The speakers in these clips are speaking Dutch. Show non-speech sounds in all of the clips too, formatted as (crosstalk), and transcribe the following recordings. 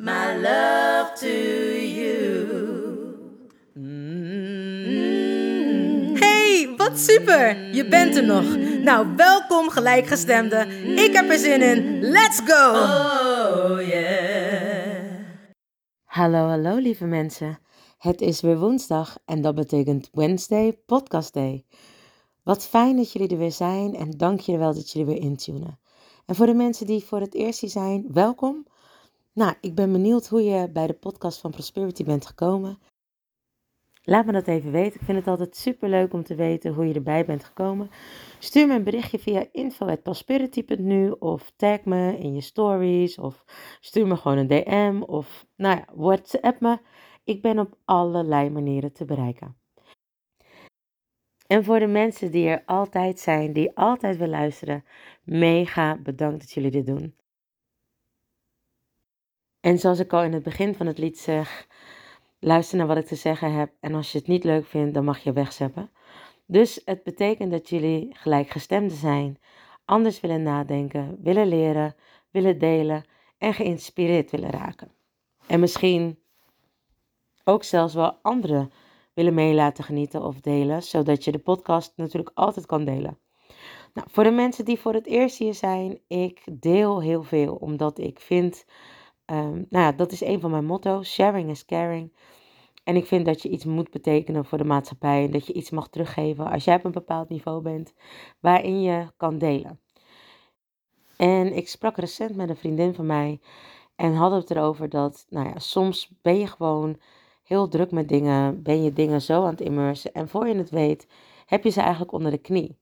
my love to you. Hey, wat super! Je bent er nog. Nou, welkom gelijkgestemde. Ik heb er zin in. Let's go! Oh yeah. Hallo, hallo lieve mensen. Het is weer woensdag en dat betekent Wednesday Podcast Day. Wat fijn dat jullie er weer zijn en dank jullie wel dat jullie weer intunen. En voor de mensen die voor het eerst hier zijn, welkom. Nou, ik ben benieuwd hoe je bij de podcast van Prosperity bent gekomen. Laat me dat even weten. Ik vind het altijd super leuk om te weten hoe je erbij bent gekomen. Stuur me een berichtje via info.prosperity.nu of tag me in je stories of stuur me gewoon een DM of nou ja, WhatsApp me. Ik ben op allerlei manieren te bereiken. En voor de mensen die er altijd zijn, die altijd willen luisteren, mega bedankt dat jullie dit doen. En zoals ik al in het begin van het lied zeg, luister naar wat ik te zeggen heb. En als je het niet leuk vindt, dan mag je wegzeppen. Dus het betekent dat jullie gelijkgestemden zijn, anders willen nadenken, willen leren, willen delen en geïnspireerd willen raken. En misschien ook zelfs wel anderen willen mee laten genieten of delen, zodat je de podcast natuurlijk altijd kan delen. Nou, voor de mensen die voor het eerst hier zijn, ik deel heel veel, omdat ik vind, ehm, nou ja, dat is een van mijn motto's, sharing is caring. En ik vind dat je iets moet betekenen voor de maatschappij en dat je iets mag teruggeven als jij op een bepaald niveau bent waarin je kan delen. En ik sprak recent met een vriendin van mij en hadden het erover dat, nou ja, soms ben je gewoon heel druk met dingen, ben je dingen zo aan het immersen en voor je het weet heb je ze eigenlijk onder de knie.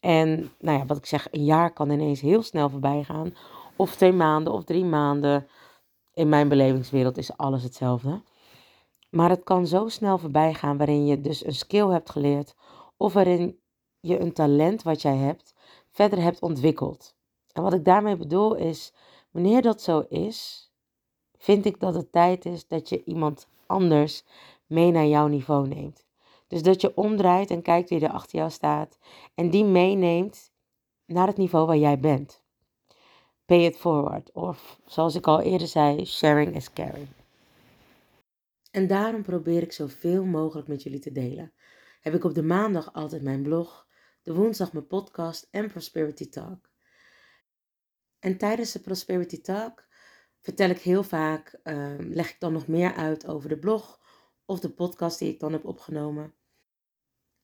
En nou ja, wat ik zeg, een jaar kan ineens heel snel voorbij gaan. Of twee maanden of drie maanden. In mijn belevingswereld is alles hetzelfde. Maar het kan zo snel voorbij gaan waarin je dus een skill hebt geleerd. Of waarin je een talent wat jij hebt verder hebt ontwikkeld. En wat ik daarmee bedoel is, wanneer dat zo is, vind ik dat het tijd is dat je iemand anders mee naar jouw niveau neemt. Dus dat je omdraait en kijkt wie er achter jou staat en die meeneemt naar het niveau waar jij bent. Pay it forward. Of zoals ik al eerder zei, sharing is caring. En daarom probeer ik zoveel mogelijk met jullie te delen. Heb ik op de maandag altijd mijn blog, de woensdag mijn podcast en Prosperity Talk. En tijdens de Prosperity Talk vertel ik heel vaak, ehm, leg ik dan nog meer uit over de blog of de podcast die ik dan heb opgenomen.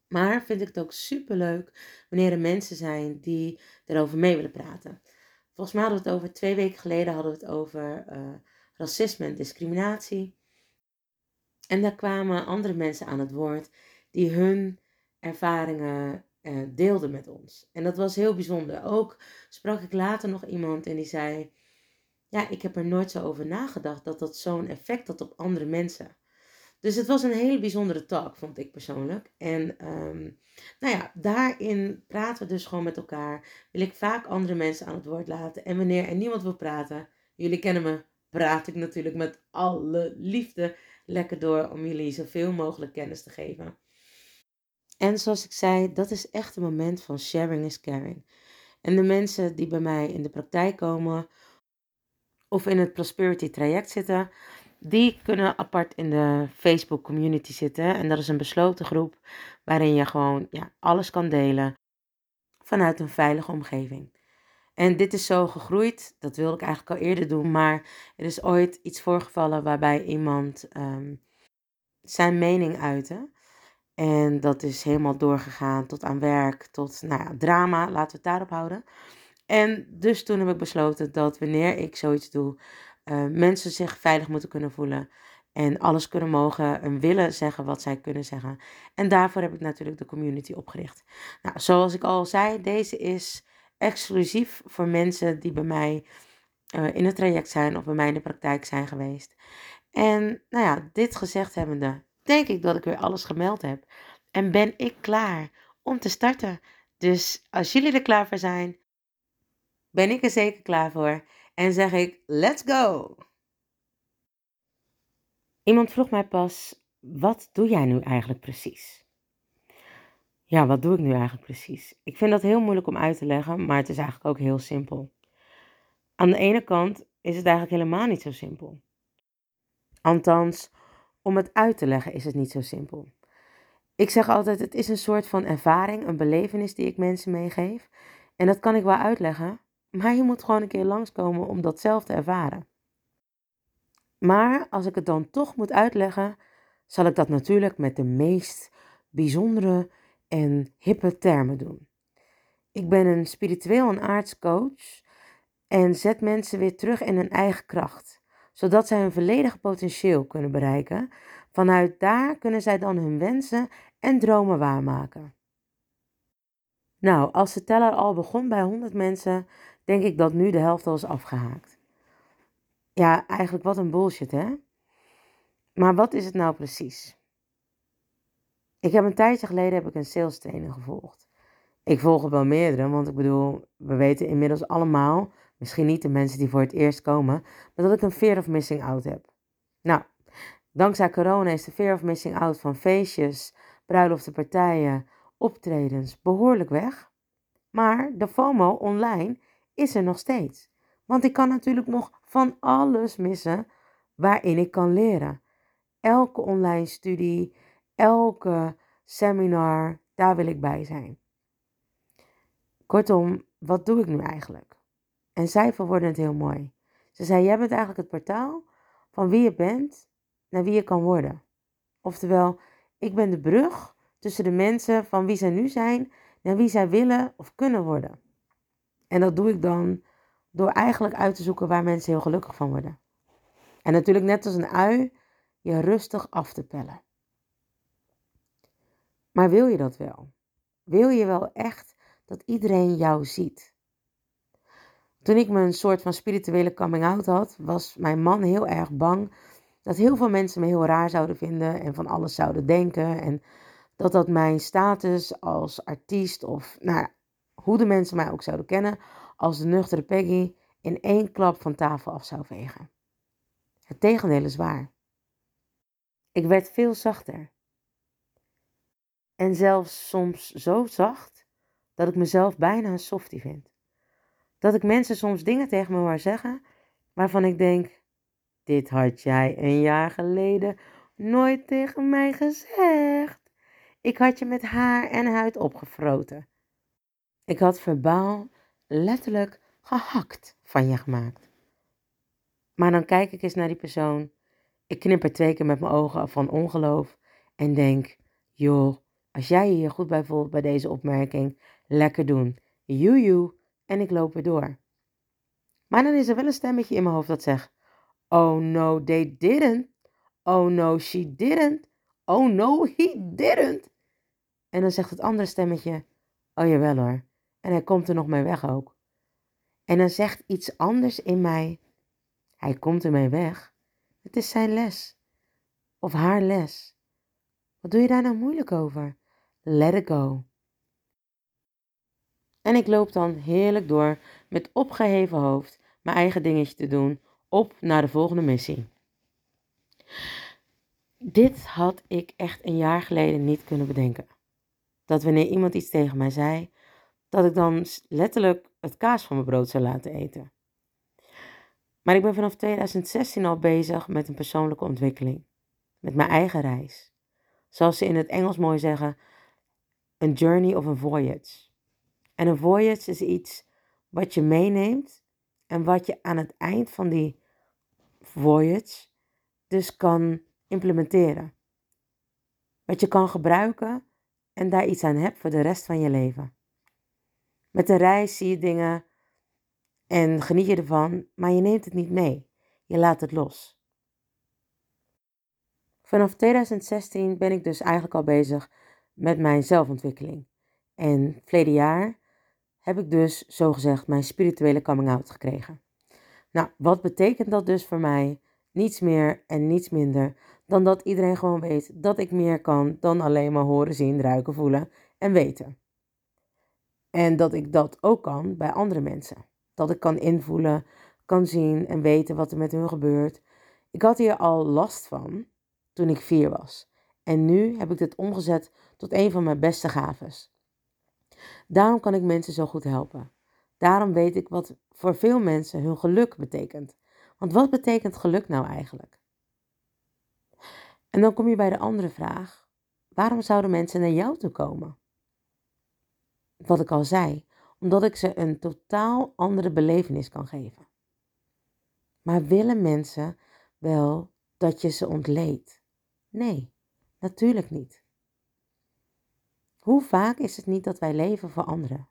Maar vind ik het ook super leuk wanneer er mensen zijn die erover mee willen praten. Volgens mij hadden we het over twee weken geleden hadden we het over eh, racisme en discriminatie. En daar kwamen andere mensen aan het woord die hun ervaringen uh, deelden met ons. En dat was heel bijzonder. Ook sprak ik later nog iemand en die zei: Ja, ik heb er nooit zo over nagedacht dat dat zo'n effect had op andere mensen. Dus het was een hele bijzondere talk, vond ik persoonlijk. En um, nou ja, daarin praten we dus gewoon met elkaar. Wil ik vaak andere mensen aan het woord laten. En wanneer er niemand wil praten, jullie kennen me, praat ik natuurlijk met alle liefde lekker door om jullie zoveel mogelijk kennis te geven. En zoals ik zei, dat is echt een moment van sharing is caring. En de mensen die bij mij in de praktijk komen of in het prosperity traject zitten, die kunnen apart in de Facebook community zitten. En dat is een besloten groep waarin je gewoon ja, alles kan delen vanuit een veilige omgeving. En dit is zo gegroeid, dat wilde ik eigenlijk al eerder doen, maar er is ooit iets voorgevallen waarbij iemand um, zijn mening uiten. En dat is helemaal doorgegaan tot aan werk, tot nou ja, drama, laten we het daarop houden. En dus toen heb ik besloten dat wanneer ik zoiets doe, uh, mensen zich veilig moeten kunnen voelen. En alles kunnen mogen en willen zeggen wat zij kunnen zeggen. En daarvoor heb ik natuurlijk de community opgericht. Nou, zoals ik al zei, deze is exclusief voor mensen die bij mij uh, in het traject zijn of bij mij in de praktijk zijn geweest. En nou ja, dit gezegd hebbende, denk ik dat ik weer alles gemeld heb. En ben ik klaar om te starten. Dus als jullie er klaar voor zijn, ben ik er zeker klaar voor. En zeg ik, let's go! Iemand vroeg mij pas, wat doe jij nu eigenlijk precies? Ja, wat doe ik nu eigenlijk precies? Ik vind dat heel moeilijk om uit te leggen, maar het is eigenlijk ook heel simpel. Aan de ene kant is het eigenlijk helemaal niet zo simpel. Althans, om het uit te leggen is het niet zo simpel. Ik zeg altijd, het is een soort van ervaring, een belevenis die ik mensen meegeef. En dat kan ik wel uitleggen, maar je moet gewoon een keer langskomen om dat zelf te ervaren. Maar als ik het dan toch moet uitleggen, zal ik dat natuurlijk met de meest bijzondere en hippe termen doen. Ik ben een spiritueel en aardscoach en zet mensen weer terug in hun eigen kracht, zodat zij hun volledige potentieel kunnen bereiken. Vanuit daar kunnen zij dan hun wensen en dromen waarmaken. Nou, als de teller al begon bij 100 mensen, denk ik dat nu de helft al is afgehaakt. Ja, eigenlijk wat een bullshit, hè? Maar wat is het nou precies? Ik heb een tijdje geleden heb ik een sales training gevolgd. Ik volg er wel meerdere, want ik bedoel, we weten inmiddels allemaal, misschien niet de mensen die voor het eerst komen, maar dat ik een fear of missing out heb. Nou, dankzij corona is de fear of missing out van feestjes, bruiloften, partijen, optredens behoorlijk weg. Maar de FOMO online is er nog steeds. Want ik kan natuurlijk nog van alles missen waarin ik kan leren. Elke online studie, elke seminar, daar wil ik bij zijn. Kortom, wat doe ik nu eigenlijk? En zij verwoorden het heel mooi. Ze zei: Jij bent eigenlijk het portaal van wie je bent naar wie je kan worden. Oftewel, ik ben de brug tussen de mensen van wie zij nu zijn naar wie zij willen of kunnen worden. En dat doe ik dan door eigenlijk uit te zoeken waar mensen heel gelukkig van worden. En natuurlijk net als een ui, je rustig af te pellen. Maar wil je dat wel? Wil je wel echt dat iedereen jou ziet? Toen ik mijn soort van spirituele coming out had, was mijn man heel erg bang dat heel veel mensen me heel raar zouden vinden en van alles zouden denken. En dat dat mijn status als artiest of nou, hoe de mensen mij ook zouden kennen, als de nuchtere Peggy in één klap van tafel af zou vegen. Het tegendeel is waar. Ik werd veel zachter. En zelfs soms zo zacht dat ik mezelf bijna een softie vind. Dat ik mensen soms dingen tegen me hoor zeggen waarvan ik denk: Dit had jij een jaar geleden nooit tegen mij gezegd. Ik had je met haar en huid opgefroten. Ik had verbaal letterlijk gehakt van je gemaakt. Maar dan kijk ik eens naar die persoon. Ik knipper twee keer met mijn ogen van ongeloof en denk: joh, als jij je hier goed bij voelt bij deze opmerking, lekker doen. Joejoe, en ik loop weer door. Maar dan is er wel een stemmetje in mijn hoofd dat zegt: Oh no, they didn't. Oh no, she didn't. Oh no, he didn't. En dan zegt het andere stemmetje: Oh jawel hoor. En hij komt er nog mee weg ook. En dan zegt iets anders in mij: Hij komt ermee weg. Het is zijn les. Of haar les. Wat doe je daar nou moeilijk over? Let it go. En ik loop dan heerlijk door met opgeheven hoofd mijn eigen dingetje te doen op naar de volgende missie. Dit had ik echt een jaar geleden niet kunnen bedenken. Dat wanneer iemand iets tegen mij zei, dat ik dan letterlijk het kaas van mijn brood zou laten eten. Maar ik ben vanaf 2016 al bezig met een persoonlijke ontwikkeling. Met mijn eigen reis. Zoals ze in het Engels mooi zeggen, een journey of een voyage. En een voyage is iets wat je meeneemt en wat je aan het eind van die voyage dus kan implementeren. wat je kan gebruiken en daar iets aan hebt voor de rest van je leven. Met de reis zie je dingen en geniet je ervan, maar je neemt het niet mee. Je laat het los. Vanaf 2016 ben ik dus eigenlijk al bezig met mijn zelfontwikkeling. En verleden jaar heb ik dus zogezegd mijn spirituele coming out gekregen. Nou, wat betekent dat dus voor mij? Niets meer en niets minder dan dat iedereen gewoon weet dat ik meer kan dan alleen maar horen, zien, ruiken, voelen en weten. En dat ik dat ook kan bij andere mensen. Dat ik kan invoelen, kan zien en weten wat er met hun gebeurt. Ik had hier al last van toen ik vier was. En nu heb ik dit omgezet tot een van mijn beste gaves. Daarom kan ik mensen zo goed helpen. Daarom weet ik wat voor veel mensen hun geluk betekent. Want wat betekent geluk nou eigenlijk? En dan kom je bij de andere vraag: waarom zouden mensen naar jou toe komen? Wat ik al zei, omdat ik ze een totaal andere belevenis kan geven. Maar willen mensen wel dat je ze ontleedt? Nee, natuurlijk niet. Hoe vaak is het niet dat wij leven voor anderen?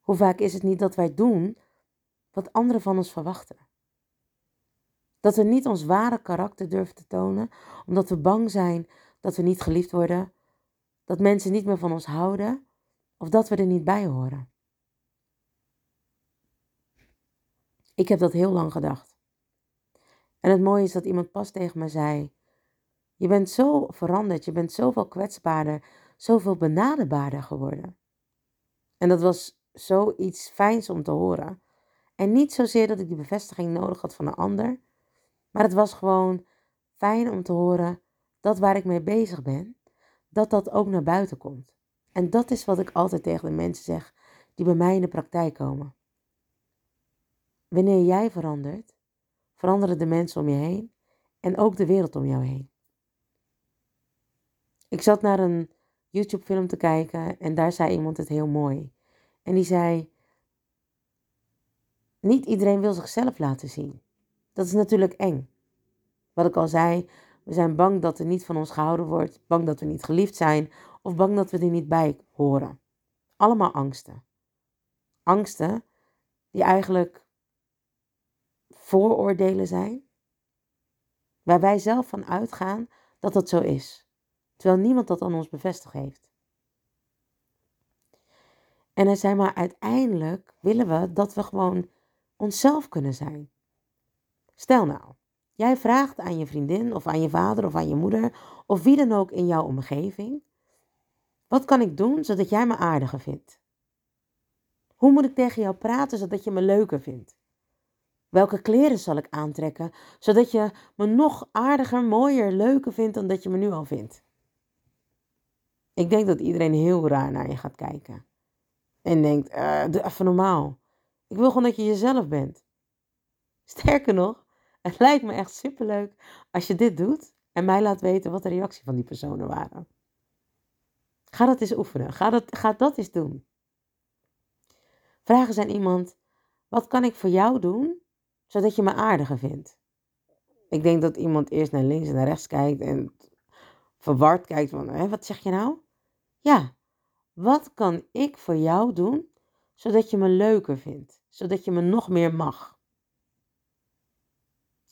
Hoe vaak is het niet dat wij doen wat anderen van ons verwachten? Dat we niet ons ware karakter durven te tonen, omdat we bang zijn dat we niet geliefd worden, dat mensen niet meer van ons houden of dat we er niet bij horen. Ik heb dat heel lang gedacht. En het mooie is dat iemand pas tegen me zei: Je bent zo veranderd, je bent zoveel kwetsbaarder, zoveel benaderbaarder geworden. En dat was zoiets fijns om te horen. En niet zozeer dat ik die bevestiging nodig had van een ander, maar het was gewoon fijn om te horen dat waar ik mee bezig ben, dat dat ook naar buiten komt. En dat is wat ik altijd tegen de mensen zeg die bij mij in de praktijk komen. Wanneer jij verandert, veranderen de mensen om je heen en ook de wereld om jou heen. Ik zat naar een YouTube-film te kijken en daar zei iemand het heel mooi. En die zei: Niet iedereen wil zichzelf laten zien. Dat is natuurlijk eng. Wat ik al zei, we zijn bang dat er niet van ons gehouden wordt, bang dat we niet geliefd zijn of bang dat we er niet bij horen. Allemaal angsten. Angsten die eigenlijk vooroordelen zijn, waar wij zelf van uitgaan dat dat zo is, terwijl niemand dat aan ons bevestigd heeft. En hij zei maar uiteindelijk willen we dat we gewoon onszelf kunnen zijn. Stel nou, jij vraagt aan je vriendin of aan je vader of aan je moeder of wie dan ook in jouw omgeving: Wat kan ik doen zodat jij me aardiger vindt? Hoe moet ik tegen jou praten zodat je me leuker vindt? Welke kleren zal ik aantrekken zodat je me nog aardiger, mooier, leuker vindt dan dat je me nu al vindt? Ik denk dat iedereen heel raar naar je gaat kijken. En denkt, uh, even normaal. Ik wil gewoon dat je jezelf bent. Sterker nog, het lijkt me echt superleuk als je dit doet en mij laat weten wat de reactie van die personen waren. Ga dat eens oefenen. Ga dat, ga dat eens doen. Vragen zijn iemand: wat kan ik voor jou doen zodat je me aardiger vindt? Ik denk dat iemand eerst naar links en naar rechts kijkt en verward kijkt van, wat zeg je nou? Ja, wat kan ik voor jou doen zodat je me leuker vindt? Zodat je me nog meer mag?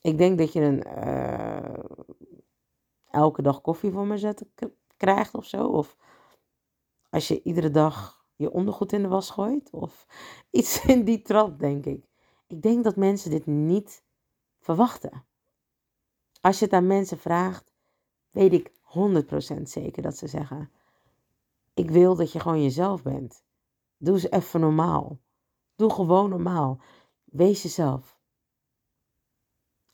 Ik denk dat je een uh, elke dag koffie voor me zetten krijgt of zo. Of als je iedere dag je ondergoed in de was gooit. Of iets (laughs) in die trap, denk ik. Ik denk dat mensen dit niet verwachten. Als je het aan mensen vraagt, weet ik 100% zeker dat ze zeggen: Ik wil dat je gewoon jezelf bent. Doe eens even normaal. Doe gewoon normaal. Wees jezelf.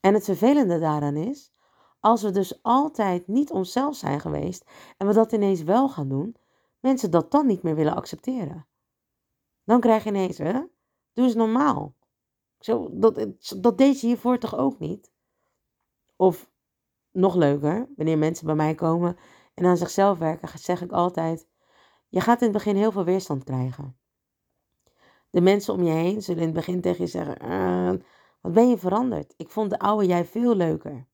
En het vervelende daaraan is, als we dus altijd niet onszelf zijn geweest en we dat ineens wel gaan doen, mensen dat dan niet meer willen accepteren. Dan krijg je ineens, hè, doe eens normaal. Zo, dat, dat deed je hiervoor toch ook niet? Of nog leuker, wanneer mensen bij mij komen en aan zichzelf werken, zeg ik altijd: Je gaat in het begin heel veel weerstand krijgen. De mensen om je heen zullen in het begin tegen je zeggen: uh, wat ben je veranderd? Ik vond de oude jij veel leuker.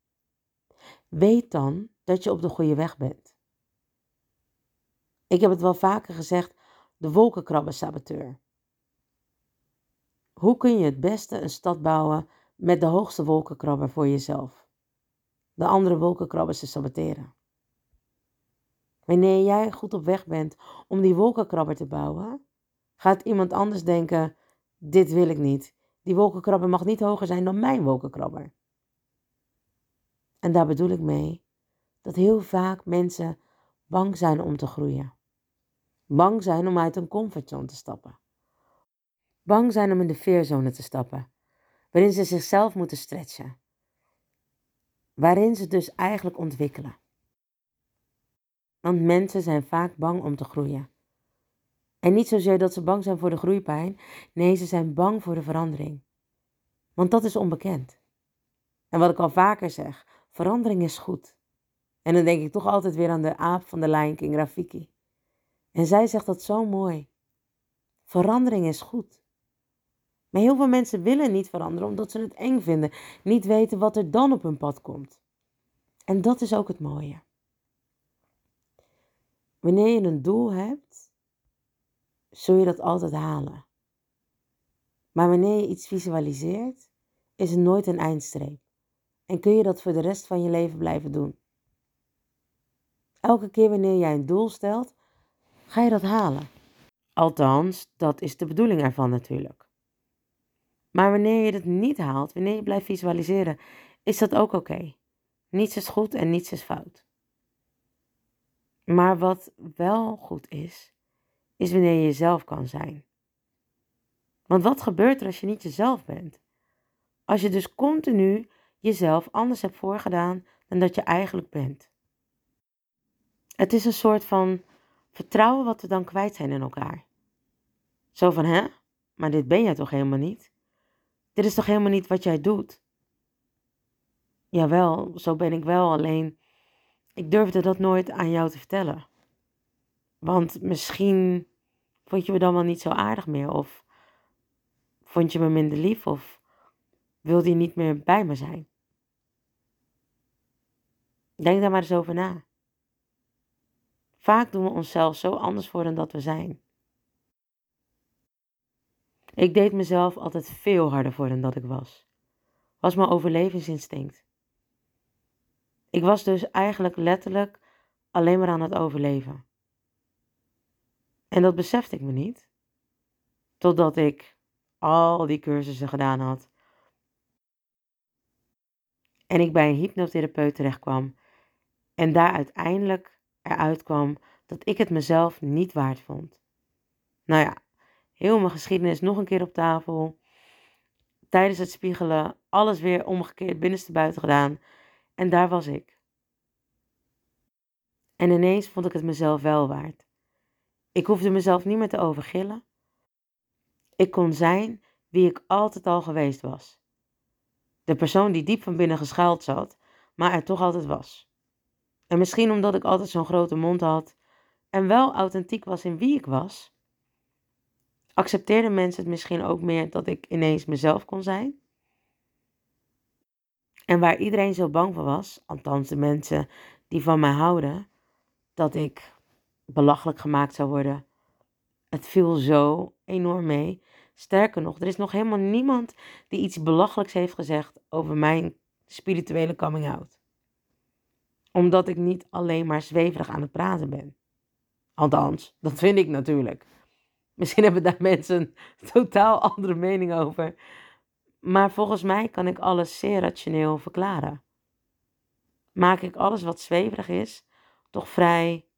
Weet dan dat je op de goede weg bent. Ik heb het wel vaker gezegd, de wolkenkrabber-saboteur. Hoe kun je het beste een stad bouwen met de hoogste wolkenkrabber voor jezelf? De andere wolkenkrabbers te saboteren. Wanneer jij goed op weg bent om die wolkenkrabber te bouwen, gaat iemand anders denken: dit wil ik niet. Die wolkenkrabber mag niet hoger zijn dan mijn wolkenkrabber. En daar bedoel ik mee dat heel vaak mensen bang zijn om te groeien. Bang zijn om uit een comfortzone te stappen. Bang zijn om in de veerzone te stappen, waarin ze zichzelf moeten stretchen. Waarin ze dus eigenlijk ontwikkelen. Want mensen zijn vaak bang om te groeien. En niet zozeer dat ze bang zijn voor de groeipijn, nee, ze zijn bang voor de verandering. Want dat is onbekend. En wat ik al vaker zeg, verandering is goed. En dan denk ik toch altijd weer aan de aap van de Lion King, Rafiki. En zij zegt dat zo mooi. Verandering is goed. Maar heel veel mensen willen niet veranderen omdat ze het eng vinden, niet weten wat er dan op hun pad komt. En dat is ook het mooie. Wanneer je een doel hebt, zul je dat altijd halen. Maar wanneer je iets visualiseert, is het nooit een eindstreep. En kun je dat voor de rest van je leven blijven doen. Elke keer wanneer jij een doel stelt, ga je dat halen. Althans, dat is de bedoeling ervan natuurlijk. Maar wanneer je het niet haalt, wanneer je blijft visualiseren, is dat ook oké. Niets is goed en niets is fout. Maar wat wel goed is, is wanneer je jezelf kan zijn. Want wat gebeurt er als je niet jezelf bent? Als je dus continu jezelf anders hebt voorgedaan dan dat je eigenlijk bent. Het is een soort van vertrouwen wat we dan kwijt zijn in elkaar. Zo van, hè? Maar dit ben jij toch helemaal niet? Dit is toch helemaal niet wat jij doet? Jawel, zo ben ik wel, alleen ik durfde dat nooit aan jou te vertellen. Want misschien vond je me dan wel niet zo aardig meer, of vond je me minder lief, of wilde je niet meer bij me zijn. Denk daar maar eens over na. Vaak doen we onszelf zo anders voor dan dat we zijn. Ik deed mezelf altijd veel harder voor dan dat ik was. Was mijn overlevingsinstinct. Ik was dus eigenlijk letterlijk alleen maar aan het overleven. En dat besefte ik me niet. Totdat ik al die cursussen gedaan had. En ik bij een hypnotherapeut terecht kwam. En daar uiteindelijk eruit kwam dat ik het mezelf niet waard vond. Nou ja, heel mijn geschiedenis nog een keer op tafel. Tijdens het spiegelen alles weer omgekeerd binnenste buiten gedaan. En daar was ik. En ineens vond ik het mezelf wel waard. Ik hoefde mezelf niet meer te overgillen. Ik kon zijn wie ik altijd al geweest was. De persoon die diep van binnen geschuild zat, maar er toch altijd was. En misschien omdat ik altijd zo'n grote mond had en wel authentiek was in wie ik was, accepteerden mensen het misschien ook meer dat ik ineens mezelf kon zijn. En waar iedereen zo bang voor was, althans de mensen die van mij houden, dat ik belachelijk gemaakt zou worden. Het viel zo enorm mee. Sterker nog, er is nog helemaal niemand die iets belachelijks heeft gezegd over mijn spirituele coming out. Omdat ik niet alleen maar zweverig aan het praten ben. Althans, dat vind ik natuurlijk. Misschien hebben daar (laughs) mensen een totaal andere mening over. Maar volgens mij kan ik alles zeer rationeel verklaren. Maak ik alles wat zweverig is toch vrij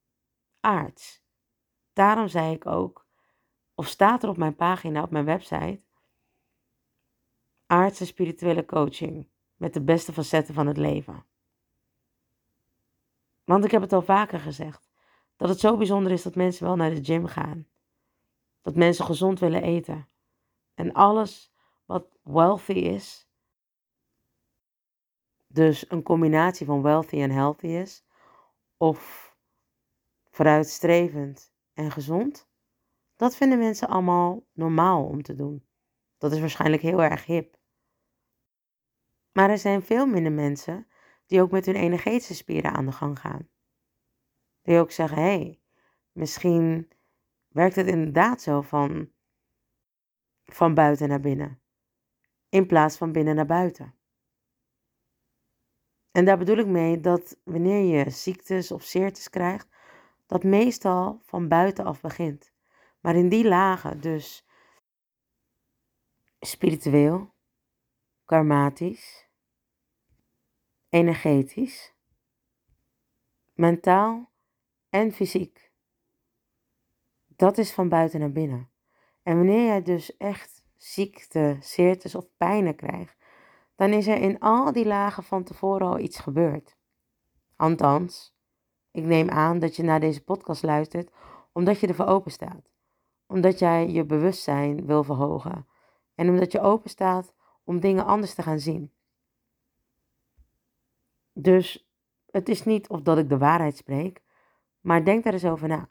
aards. Daarom zei ik ook, of staat er op mijn pagina op mijn website, aardse spirituele coaching met de beste facetten van het leven. Want ik heb het al vaker gezegd, dat het zo bijzonder is dat mensen wel naar de gym gaan. Dat mensen gezond willen eten. En alles wat wealthy is, dus een combinatie van wealthy en healthy is, of vooruitstrevend en gezond, dat vinden mensen allemaal normaal om te doen. Dat is waarschijnlijk heel erg hip. Maar er zijn veel minder mensen die ook met hun energetische spieren aan de gang gaan. Die ook zeggen: hé, hey, Misschien werkt het inderdaad zo van, van buiten naar binnen, in plaats van binnen naar buiten. En daar bedoel ik mee dat wanneer je ziektes of zeertes krijgt, dat meestal van buitenaf begint. Maar in die lagen, dus spiritueel, karmatisch, energetisch, mentaal en fysiek. Dat is van buiten naar binnen. En wanneer jij dus echt ziekte, zeertes of pijnen krijgt, dan is er in al die lagen van tevoren al iets gebeurd. Althans, ik neem aan dat je naar deze podcast luistert omdat je ervoor open staat. Omdat jij je bewustzijn wil verhogen. En omdat je open staat om dingen anders te gaan zien. Dus het is niet of dat ik de waarheid spreek, maar denk daar eens over na.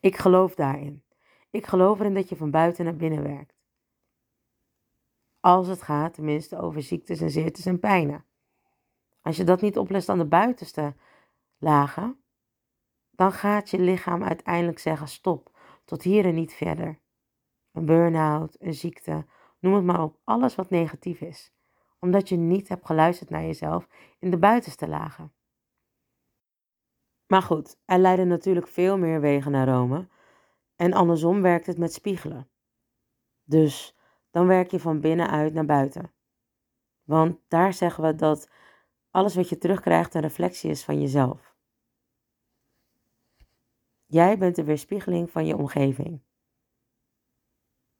Ik geloof daarin. Ik geloof erin dat je van buiten naar binnen werkt. Als het gaat tenminste over ziektes en zeertes en pijnen. Als je dat niet oplost aan de buitenste lagen, dan gaat je lichaam uiteindelijk zeggen stop, tot hier en niet verder. Een burn-out, een ziekte, noem het maar op, alles wat negatief is. Omdat je niet hebt geluisterd naar jezelf in de buitenste lagen. Maar goed, er leiden natuurlijk veel meer wegen naar Rome. En andersom werkt het met spiegelen. Dus dan werk je van binnenuit naar buiten. Want daar zeggen we dat alles wat je terugkrijgt een reflectie is van jezelf. Jij bent de weerspiegeling van je omgeving.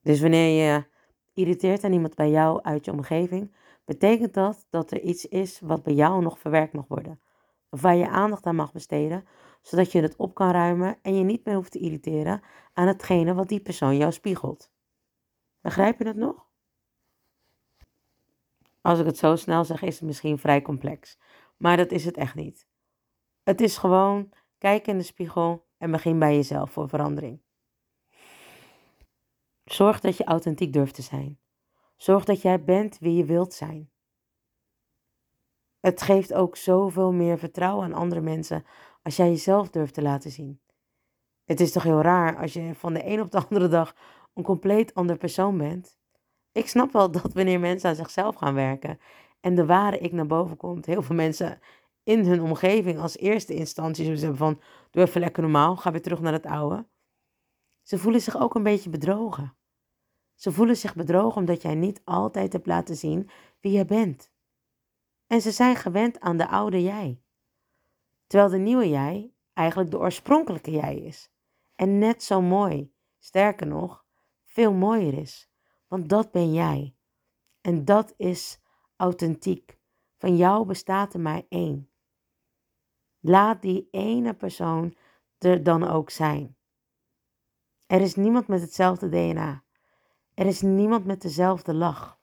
Dus wanneer je irriteert aan iemand bij jou uit je omgeving, betekent dat dat er iets is wat bij jou nog verwerkt mag worden. Waar je aandacht aan mag besteden, zodat je het op kan ruimen en je niet meer hoeft te irriteren aan hetgene wat die persoon jou spiegelt. Begrijp je dat nog? Als ik het zo snel zeg, is het misschien vrij complex. Maar dat is het echt niet. Het is gewoon kijk in de spiegel en begin bij jezelf voor verandering. Zorg dat je authentiek durft te zijn. Zorg dat jij bent wie je wilt zijn. Het geeft ook zoveel meer vertrouwen aan andere mensen als jij jezelf durft te laten zien. Het is toch heel raar als je van de een op de (laughs) andere dag een compleet ander persoon bent. Ik snap wel dat wanneer mensen aan zichzelf gaan werken en de ware ik naar boven komt, heel veel mensen in hun omgeving als eerste instantie zullen van doe even lekker normaal, ga weer terug naar het oude. Ze voelen zich ook een beetje bedrogen. Ze voelen zich bedrogen omdat jij niet altijd hebt laten zien wie je bent. En ze zijn gewend aan de oude jij. Terwijl de nieuwe jij eigenlijk de oorspronkelijke jij is. En net zo mooi, sterker nog, veel mooier is. Want dat ben jij. En dat is authentiek. Van jou bestaat er maar één. Laat die ene persoon er dan ook zijn. Er is niemand met hetzelfde DNA. Er is niemand met dezelfde lach.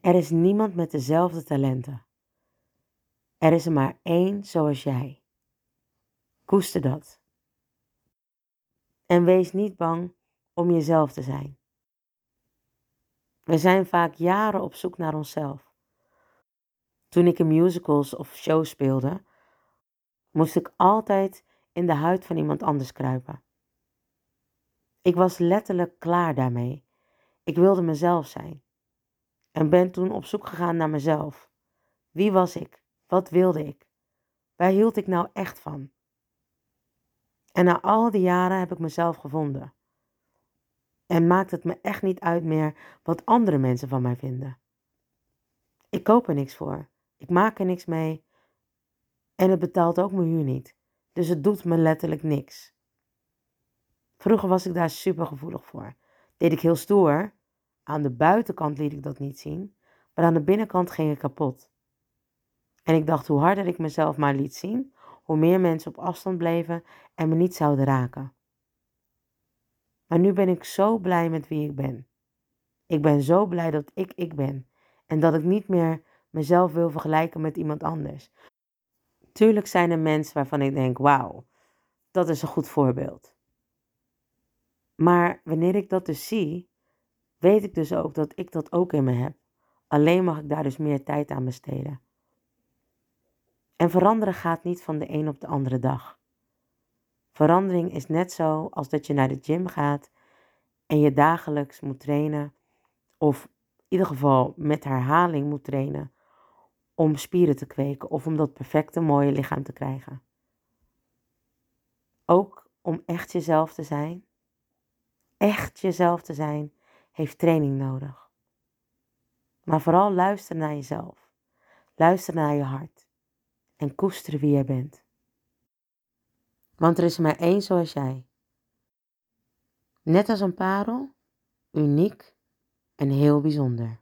Er is niemand met dezelfde talenten. Er is er maar één zoals jij. Koester dat. En wees niet bang om jezelf te zijn. We zijn vaak jaren op zoek naar onszelf. Toen ik in musicals of shows speelde, moest ik altijd in de huid van iemand anders kruipen. Ik was letterlijk klaar daarmee. Ik wilde mezelf zijn. En ben toen op zoek gegaan naar mezelf. Wie was ik? Wat wilde ik? Waar hield ik nou echt van? En na al die jaren heb ik mezelf gevonden. En maakt het me echt niet uit meer wat andere mensen van mij vinden. Ik koop er niks voor. Ik maak er niks mee. En het betaalt ook mijn huur niet. Dus het doet me letterlijk niks. Vroeger was ik daar super gevoelig voor. Deed ik heel stoer. Aan de buitenkant liet ik dat niet zien. Maar aan de binnenkant ging ik kapot. En ik dacht hoe harder ik mezelf maar liet zien, hoe meer mensen op afstand bleven en me niet zouden raken. Maar nu ben ik zo blij met wie ik ben. Ik ben zo blij dat ik ik ben en dat ik niet meer mezelf wil vergelijken met iemand anders. Tuurlijk zijn er mensen waarvan ik denk: wauw, dat is een goed voorbeeld. Maar wanneer ik dat dus zie, weet ik dus ook dat ik dat ook in me heb. Alleen mag ik daar dus meer tijd aan besteden. En veranderen gaat niet van de een op de andere dag. Verandering is net zo als dat je naar de gym gaat en je dagelijks moet trainen, of in ieder geval met herhaling moet trainen, om spieren te kweken of om dat perfecte mooie lichaam te krijgen. Ook om echt jezelf te zijn, echt jezelf te zijn, heeft training nodig. Maar vooral luister naar jezelf. Luister naar je hart. En koester wie je bent. Want er is maar één zoals jij. Net als een parel, uniek en heel bijzonder.